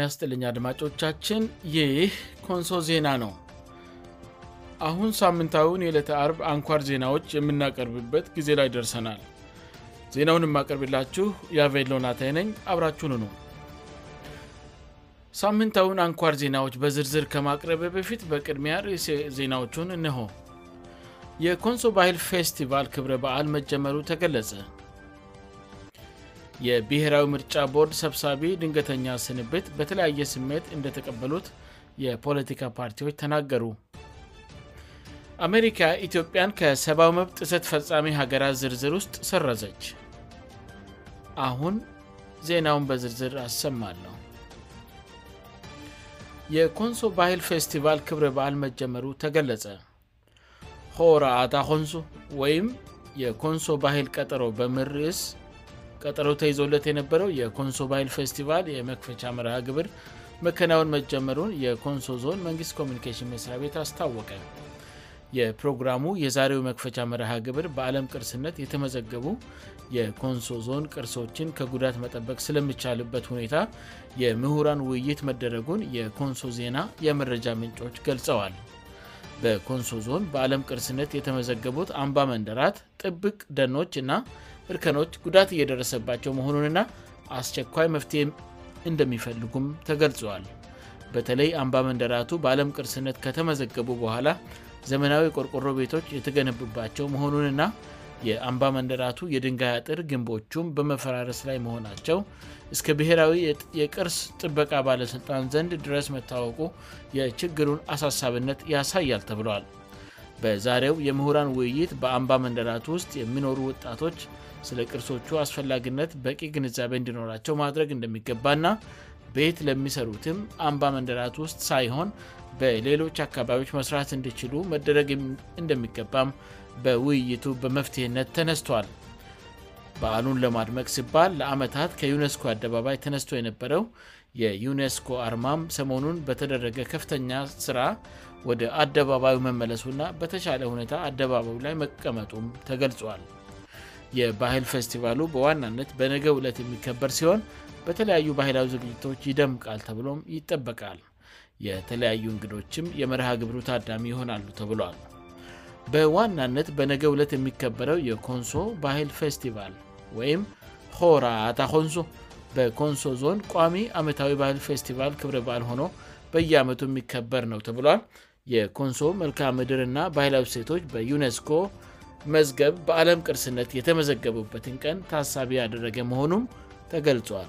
ያስጥልኛ አድማጮቻችን ይይህ ኮንሶ ዜና ነው አሁን ሳምንታዊውን የዕለተ አርብ አንኳር ዜናዎች የምናቀርብበት ጊዜ ላይ ደርሰናል ዜናውን የማቀርብላችሁ የቬሎናታይ ነኝ አብራችን ነ ሳምንታዊውን አንኳር ዜናዎች በዝርዝር ከማቅረበ በፊት በቅድሚያ ርስ ዜናዎቹን እነሆ የኮንሶ ባይል ፌስቲቫል ክብረ በዓል መጀመሩ ተገለጸ የብሔራዊ ምርጫ ቦርድ ሰብሳቢ ድንገተኛ ስንብት በተለያየ ስሜት እንደተቀበሉት የፖለቲካ ፓርቲዎች ተናገሩ አሜሪካ ኢትዮጵያን ከሰብዊ መብት ጥሰት ፈፃሚ ሀገራት ዝርዝር ውስጥ ስረዘች አሁን ዜናውን በዝርዝር አሰማለሁ የኮንሶ ባይል ፌስቲቫል ክብረ በዓል መጀመሩ ተገለጸ ሆራአታ ኮንሶ ወይም የኮንሶ ባይል ቀጠሮ በምርዕስ ቀጠረው ተይዞለት የነበረው የኮንሶ ባይል ፌስቲቫል የመክፈቻ መርሃ ግብር መከናወን መጀመሩን የኮንሶ ዞን መንግስት ኮሚኒኬሽን መሥሪያ ቤት አስታወቀ የፕሮግራሙ የዛሬው መክፈቻ መርሃ ግብር በዓለም ቅርስነት የተመዘገቡ የኮንሶ ዞን ቅርሶችን ከጉዳት መጠበቅ ስለምቻልበት ሁኔታ የምሁራን ውይይት መደረጉን የኮንሶ ዜና የመረጃ ምንጮች ገልጸዋል በኮንሶ ዞን በዓለም ቅርስነት የተመዘገቡት አንባ መንደራት ጥብቅ ደኖች እና እርከኖች ጉዳት እየደረሰባቸው መሆኑንና አስቸኳይ መፍትሄ እንደሚፈልጉም ተገልጿዋል በተለይ አንባ መንደራቱ በአለም ቅርስነት ከተመዘገቡ በኋላ ዘመናዊ ቆርቆሮ ቤቶች የተገነብባቸው መሆኑንና የአንባ መንደራቱ የድንጋይ አጥር ግንቦቹም በመፈራረስ ላይ መሆናቸው እስከ ብሔራዊ የቅርስ ጥበቃ ባለሥልጣን ዘንድ ድረስ መታወቁ የችግሩን አሳሳብነት ያሳያል ተብለዋል በዛሬው የምሁራን ውይይት በአንባ መንደራቱ ውስጥ የሚኖሩ ወጣቶች ስለ ቅርሶቹ አስፈላጊነት በቂ ግንዛቤ እንዲኖራቸው ማድረግ እንደሚገባና ቤት ለሚሰሩትም አምባ መንደራት ውስጥ ሳይሆን በሌሎች አካባቢዎች መስራት እንድችሉ መደረግ እንደሚገባም በውይይቱ በመፍትሄነት ተነስቷል በዓሉን ለማድመቅ ሲባል ለዓመታት ከዩኔስኮ አደባባይ ተነስቶ የነበረው የዩኔስኮ አርማም ሰሞኑን በተደረገ ከፍተኛ ስራ ወደ አደባባዩ መመለሱና በተቻለ ሁኔታ አደባባዩ ላይ መቀመጡም ተገልጿል የባህል ፌስቲቫሉ በዋናነት በነገ ዕለት የሚከበር ሲሆን በተለያዩ ባህላዊ ዝግጅቶች ይደምቃል ተብሎም ይጠበቃል የተለያዩ እንግዶችም የመርሃ ግብሩ ታዳሚ ይሆናሉ ተብሏል በዋናነት በነገ ለት የሚከበረው የኮንሶ ባህል ፌስቲቫል ወይም ሆራታ ኮንሶ በኮንሶ ዞን ቋሚ ዓመታዊ ባህል ፌስቲቫል ክብር በዓል ሆኖ በየአመቱ የሚከበር ነው ተብሏል የኮንሶ መልካ ምድርና ባህላዊ ሴቶች በዩነስኮ መዝገብ በዓለም ቅርስነት የተመዘገቡበትን ቀን ታሳቢ ያደረገ መሆኑም ተገልጿል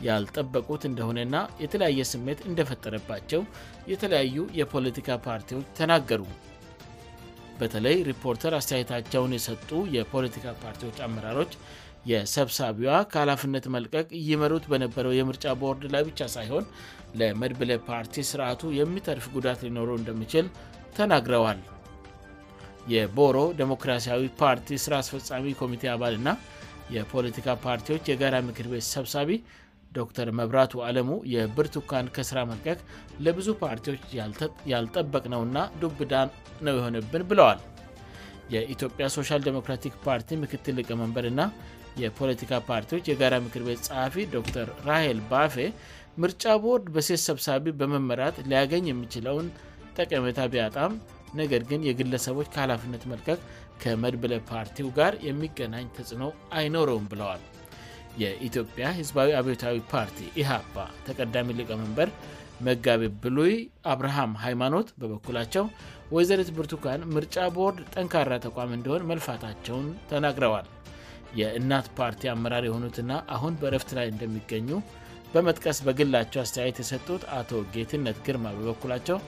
ያልጠበቁት እንደሆነና የተለያየ ስሜት እንደፈጠረባቸው የተለያዩ የፖለቲካ ፓርቲዎች ተናገሩ በተለይ ሪፖርተር አስተያየታቸውን የሰጡ የፖለቲካ ፓርቲዎች አመራሮች የሰብሳቢዋ ከኃላፍነት መልቀቅ እይመሩት በነበረው የምርጫ ቦርድ ላይ ብቻ ሳይሆን ለመድብለ ፓርቲ ስርዓቱ የሚተርፍ ጉዳት ሊኖሩ እንደሚችል ተናግረዋል የቦሮ ዴሞክራሲያዊ ፓርቲ ሥራ አስፈጻሚ ኮሚቴ አባል ና የፖለቲካ ፓርቲዎች የጋራ ምክር ቤት ሰብሳቢ ዶር መብራቱ አለሙ የብርቱካን ከሥራ መልቀቅ ለብዙ ፓርቲዎች ያልጠበቅ ነውና ዱብዳ ነው የሆነብን ብለዋል የኢትዮጵያ ሶሻል ዲሞክራቲክ ፓርቲ ምክትል ሊቀመንበርና የፖለቲካ ፓርቲዎች የጋራ ምክር ቤት ጸሐፊ ዶር ራሄል ባፌ ምርጫ ቦርድ በሴት ሰብሳቢ በመመራት ሊያገኝ የሚችለውን ጠቀሜታ ቢአጣም ነገር ግን የግለሰቦች ከኃላፍነት መልቀቅ ከመድብለ ፓርቲው ጋር የሚገናኝ ተጽዕኖ አይኖረውም ብለዋል የኢትዮጵያ ህዝባዊ አብታዊ ፓርቲ ኢሃፓ ተቀዳሚ ሊቀመንበር መጋቤ ብሉይ አብርሃም ሃይማኖት በበኩላቸው ወይዘርት ብርቱካን ምርጫ ቦርድ ጠንካራ ተቋም እንደሆን መልፋታቸውን ተናግረዋል የእናት ፓርቲ አመራር የሆኑትና አሁን በረፍት ላይ እንደሚገኙ በመጥቀስ በግላቸው አስተያየት የሰጡት አቶ ጌትነት ግርማ በበኩላቸው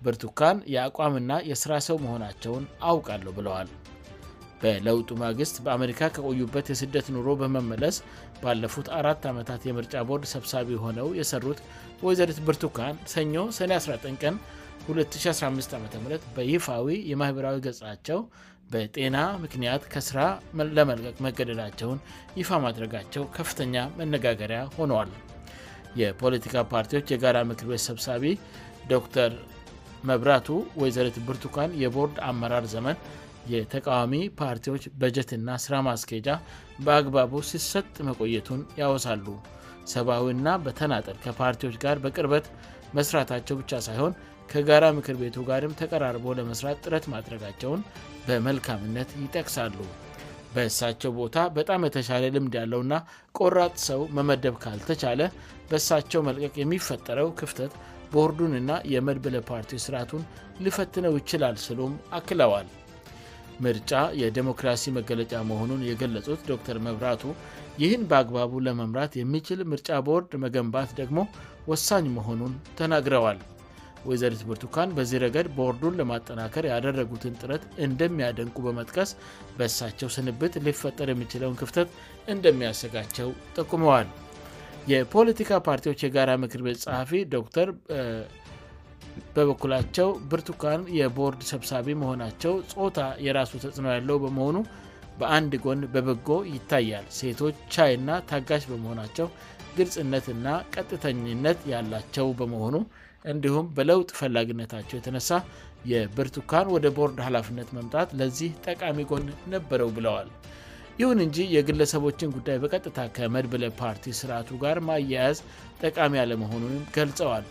ብርቱካን የአቋምና የሥራ ሰው መሆናቸውን አውቃለሁ ብለዋል በለውጡ ማግሥት በአሜሪካ ከቆዩበት የስደት ኑሮ በመመለስ ባለፉት አራት ዓመታት የምርጫ ቦርድ ሰብሳቢ ሆነው የሰሩት ወይዘሪት ብርቱካን ሰኞ ሰኔ 1 ቀን 2015 ዓም በይፋዊ የማኅበራዊ ገጻቸው በጤና ምክንያት ከሥራ ለመልቀቅ መገደዳቸውን ይፋ ማድረጋቸው ከፍተኛ መነጋገሪያ ሆነዋል የፖለቲካ ፓርቲዎች የጋራ ምክር ቤት ሰብሳቢ ዶር መብራቱ ወይዘርት ብርቱኳን የቦርድ አመራር ዘመን የተቃዋሚ ፓርቲዎች በጀትና ስራ ማስኬጃ በአግባቡ ሲሰጥ መቆየቱን ያወሳሉ ሰብአዊና በተናጠር ከፓርቲዎች ጋር በቅርበት መስራታቸው ብቻ ሳይሆን ከጋራ ምክር ቤቱ ጋርም ተቀራርቦ ለመስራት ጥረት ማድረጋቸውን በመልካምነት ይጠቅሳሉ በሳቸው ቦታ በጣም የተሻለ ልምድ ያለውና ቆራጥ ሰው መመደብ ካልተቻለ በእሳቸው መልቀቅ የሚፈጠረው ክፍተት ቦርዱንና የመድበለ ፓርቲ ሥርዓቱን ልፈትነው ይችላል ስሉም አክለዋል ምርጫ የዴሞክራሲ መገለጫ መሆኑን የገለጹት ዶክተር መብራቱ ይህን በአግባቡ ለመምራት የሚችል ምርጫ ቦርድ መገንባት ደግሞ ወሳኝ መሆኑን ተናግረዋል ወይዘሪ ትምርቱካን በዚህ ረገድ ቦርዱን ለማጠናከር ያደረጉትን ጥረት እንደሚያደንቁ በመጥቀስ በሳቸው ስንብት ሊፈጠር የሚችለውን ክፍተት እንደሚያሰጋቸው ጠቁመዋል የፖለቲካ ፓርቲዎች የጋራ ምክር ቤት ጸሐፊ ዶክተር በበኩላቸው ብርቱካን የቦርድ ሰብሳቢ መሆናቸው ፆታ የራሱ ተጽዕኖ ያለው በመሆኑ በአንድ ጎን በበጎ ይታያል ሴቶች ቻይእና ታጋሽ በመሆናቸው ግልጽነትና ቀጥተኝነት ያላቸው በመሆኑ እንዲሁም በለውጥ ፈላጊነታቸው የተነሳ የብርቱካን ወደ ቦርድ ኃላፍነት መምጣት ለዚህ ጠቃሚ ጎን ነበረው ብለዋል ይሁን እንጂ የግለሰቦችን ጉዳይ በቀጥታ ከመድብለብ ፓርቲ ሥርዓቱ ጋር ማያያዝ ጠቃሚ ያለመሆኑንም ገልጸዋል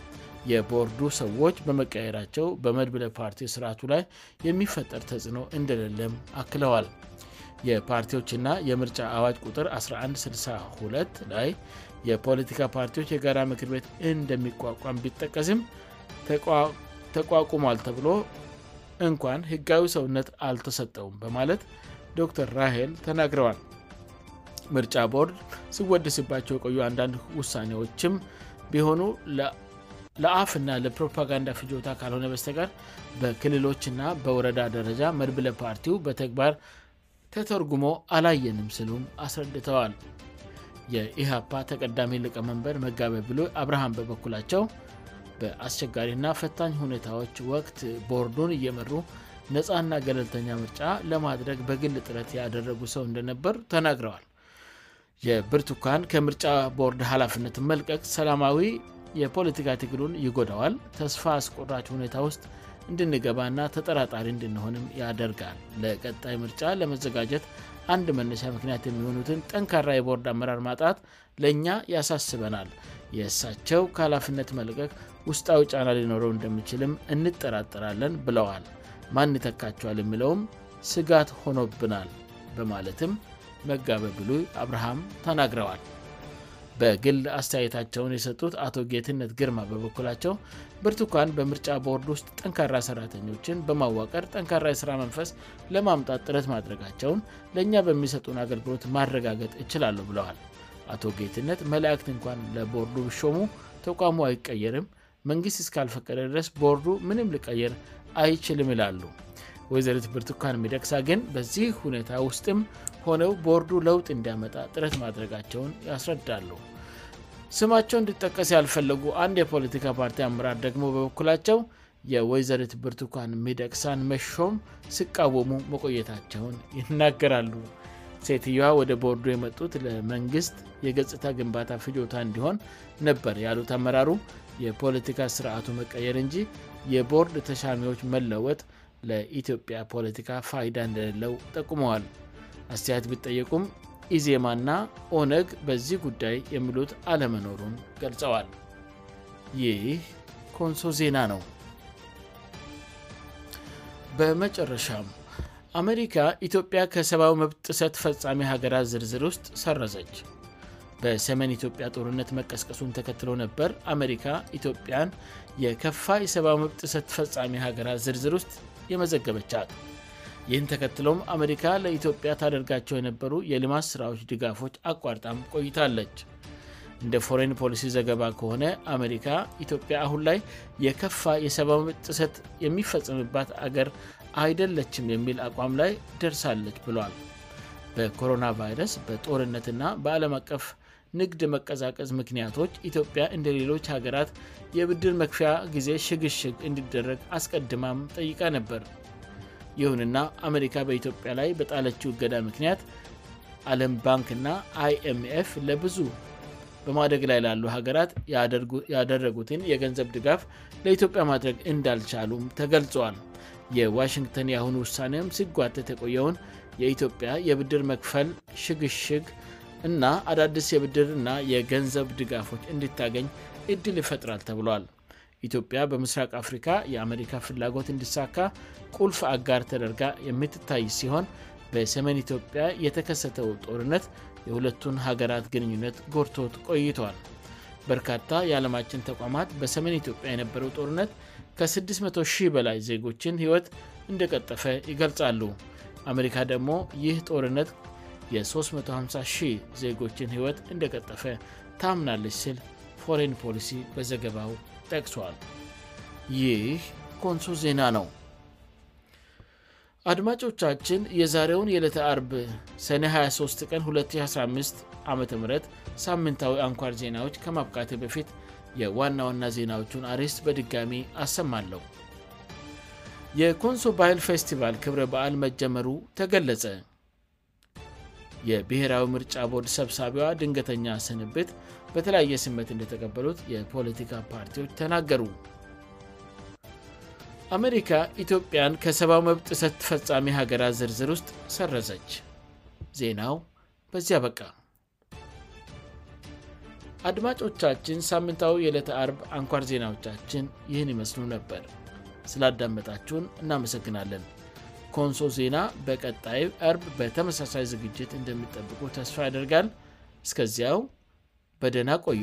የቦርዱ ሰዎች በመቀየራቸው በመድብለብ ፓርቲ ሥርዓቱ ላይ የሚፈጠር ተጽዕኖ እንደሌለም አክለዋል የፓርቲዎችና የምርጫ አዋጅ ቁጥር 11-62 ላይ የፖለቲካ ፓርቲዎች የጋራ ምክር ቤት እንደሚቋቋም ቢጠቀስም ተቋቁሟል ተብሎ እንኳን ህጋዊ ሰውነት አልተሰጠውም በማለት ዶተር ራሄል ተናግረዋል ምርጫ ቦርድ ስወደስባቸው የቆዩ አንዳንድ ውሳኔዎችም ቢሆኑ ለአፍ ና ለፕሮፓጋንዳ ፍጆታ ካልሆነ በስተጋር በክልሎችና በወረዳ ደረጃ መድብለ ፓርቲው በተግባር ተተርጉሞ አላየንም ስሉም አስረድተዋል የኢሃፓ ተቀዳሚ ሊቀመንበር መጋበ ብሎ አብርሃም በበኩላቸው በአስቸጋሪና ፈታኝ ሁኔታዎች ወቅት ቦርዱን እየመሩ ነፃና ገለልተኛ ምርጫ ለማድረግ በግል ጥረት ያደረጉ ሰው እንደነበር ተናግረዋል የብርቱኳን ከምርጫ ቦርድ ሃላፍነት መልቀቅ ሰላማዊ የፖለቲካ ትግሉን ይጎደዋል ተስፋ አስቆራች ሁኔታ ውስጥ እንድንገባ እና ተጠራጣሪ እንድንሆንም ያደርጋል ለቀጣይ ምርጫ ለመዘጋጀት አንድ መነሻ ምክንያት የሚሆኑትን ጠንካራ የቦርድ አመራር ማጣት ለእኛ ያሳስበናል የእሳቸው ከላፍነት መልቀቅ ውስጣዊ ጫና ሊኖረው እንደምችልም እንጠራጠራለን ብለዋል ማንተካቸዋል የሚለውም ስጋት ሆኖብናል በማለትም መጋበብሉ አብርሃም ተናግረዋል በግል አስተያየታቸውን የሰጡት አቶ ጌትነት ግርማ በበኩላቸው ብርትኳን በምርጫ ቦርድ ውስጥ ጠንካራ ሠራተኞችን በማዋቀር ጠንካራ የሥራ መንፈስ ለማምጣት ጥረት ማድረጋቸውን ለእኛ በሚሰጡን አገልግሎት ማረጋገጥ እችላለሁ ብለዋል አቶ ጌትነት መላእክት እንኳን ለቦርዱ ሾሙ ተቋሙ አይቀየርም መንግሥት እስካልፈቀደ ድረስ ቦርዱ ምንም ልቀየር አይችልም ይላሉ ወይዘሪት ብርትኳን ሚደቅሳ ግን በዚህ ሁኔታ ውስጥም ሆነው ቦርዱ ለውጥ እንዲያመጣ ጥረት ማድረጋቸውን ያስረዳሉ ስማቸው እንድጠቀስ ያልፈለጉ አንድ የፖለቲካ ፓርቲ አመራር ደግሞ በበኩላቸው የወይዘሪት ብርትኳን ሚደቅሳን መሾም ሲቃወሙ መቆየታቸውን ይናገራሉ ሴትያዋ ወደ ቦርዱ የመጡት ለመንግስት የገጽታ ግንባታ ፍጆታ እንዲሆን ነበር ያሉት አመራሩ የፖለቲካ ስርአቱ መቀየር እንጂ የቦርድ ተሻሚዎች መለወጥ ለኢትዮጵያ ፖለቲካ ፋይዳ እንደሌለው ጠቁመዋል አስተያየት ቢጠየቁም ኢዜማና ኦነግ በዚህ ጉዳይ የሚሉት አለመኖሩን ገልጸዋል ይህ ኮንሶ ዜና ነው በመጨረሻም አሜሪካ ኢትዮጵያ ከሰብዊ መብት ጥሰት ፈጻሜ ሀገራት ዝርዝር ውስጥ ሰረዘች በሰሜን ኢትዮጵያ ጦርነት መቀስቀሱም ተከትሎ ነበር አሜሪካ ኢትዮጵያን የከፋ የሰባመብ ጥሰት ፈፃሜ ሀገራት ዝርዝር ውስጥ የመዘገበቻት ይህን ተከትሎም አሜሪካ ለኢትዮጵያ ታደርጋቸው የነበሩ የልማስ ስራዎች ድጋፎች አቋርጣም ቆይታለች እንደ ፎሬን ፖሊሲ ዘገባ ከሆነ አሜሪካ ኢትዮጵያ አሁን ላይ የከፋ የሰባመብጥ ጥሰት የሚፈጸምባት አገር አይደለችም የሚል አቋም ላይ ደርሳለች ብሏል በኮሮና ቫይረስ በጦርነትና በዓለም አቀፍ ንግድ መቀዛቀዝ ምክንያቶች ኢትዮጵያ እንደ ሌሎች ሀገራት የብድር መክፊያ ጊዜ ሽግሽግ እንዲደረግ አስቀድማም ጠይቃ ነበር ይሁንና አሜሪካ በኢትዮጵያ ላይ በጣለች ውገዳ ምክንያት አለም ባንክና አይምፍ ለብዙ በማድግ ላይ ላሉ ሀገራት ያደረጉትን የገንዘብ ድጋፍ ለኢትዮጵያ ማድረግ እንዳልቻሉም ተገልጿዋል የዋሽንግተን የአሁኑ ውሳኔም ሲጓትት የቆየውን የኢትዮጵያ የብድር መክፈል ሽግሽግ እና አዳድስ የብድርና የገንዘብ ድጋፎች እንድታገኝ እድል ይፈጥራል ተብሏል ኢትዮጵያ በምስራቅ አፍሪካ የአሜሪካ ፍላጎት እንዲሳካ ቁልፍ አጋር ተደርጋ የምትታይ ሲሆን በሰሜን ኢትዮጵያ የተከሰተው ጦርነት የሁለቱን ሀገራት ግንኙነት ጎድቶት ቆይተል በርካታ የዓለማችን ተቋማት በሰሜን ኢትዮጵያ የነበረው ጦርነት ከ60 በላይ ዜጎችን ሕይወት እንደቀጠፈ ይገልጻሉ አሜሪካ ደግሞ ይህ ጦርነት የ35ሺ ዜጎችን ሕይወት እንደቀጠፈ ታምናለች ስል ፎሬን ፖሊሲ በዘገባው ጠቅሷል ይህ ኮንሶ ዜና ነው አድማጮቻችን የዛሬውን የዕለተ4ብ ሰኔ 23 ቀን 2015 ዓም ሳምንታዊ አንኳር ዜናዎች ከማብቃቴ በፊት የዋና ዋና ዜናዎቹን አርስ በድጋሚ አሰማለሁ የኮንሶ ባይል ፌስቲቫል ክብረ በዓል መጀመሩ ተገለጸ የብሔራዊ ምርጫ ቦርድ ሰብሳቢያዋ ድንገተኛ ስንብት በተለያየ ስመት እንደተቀበሉት የፖለቲካ ፓርቲዎች ተናገሩ አሜሪካ ኢትዮጵያን ከሰብዊ መብት እሰት ፈፃሜ ሀገራት ዝርዝር ውስጥ ሰረዘች ዜናው በዚያ በቃ አድማጮቻችን ሳምንታዊ የዕለተ አርብ አንኳር ዜናዎቻችን ይህን ይመስሉ ነበር ስላዳመጣችሁን እናመሰግናለን ኮንሶ ዜና በቀጣዩ እርብ በተመሳሳይ ዝግጅት እንደሚጠብቁ ተስፋ ያደርጋል እስከዚያው በደና ቆዩ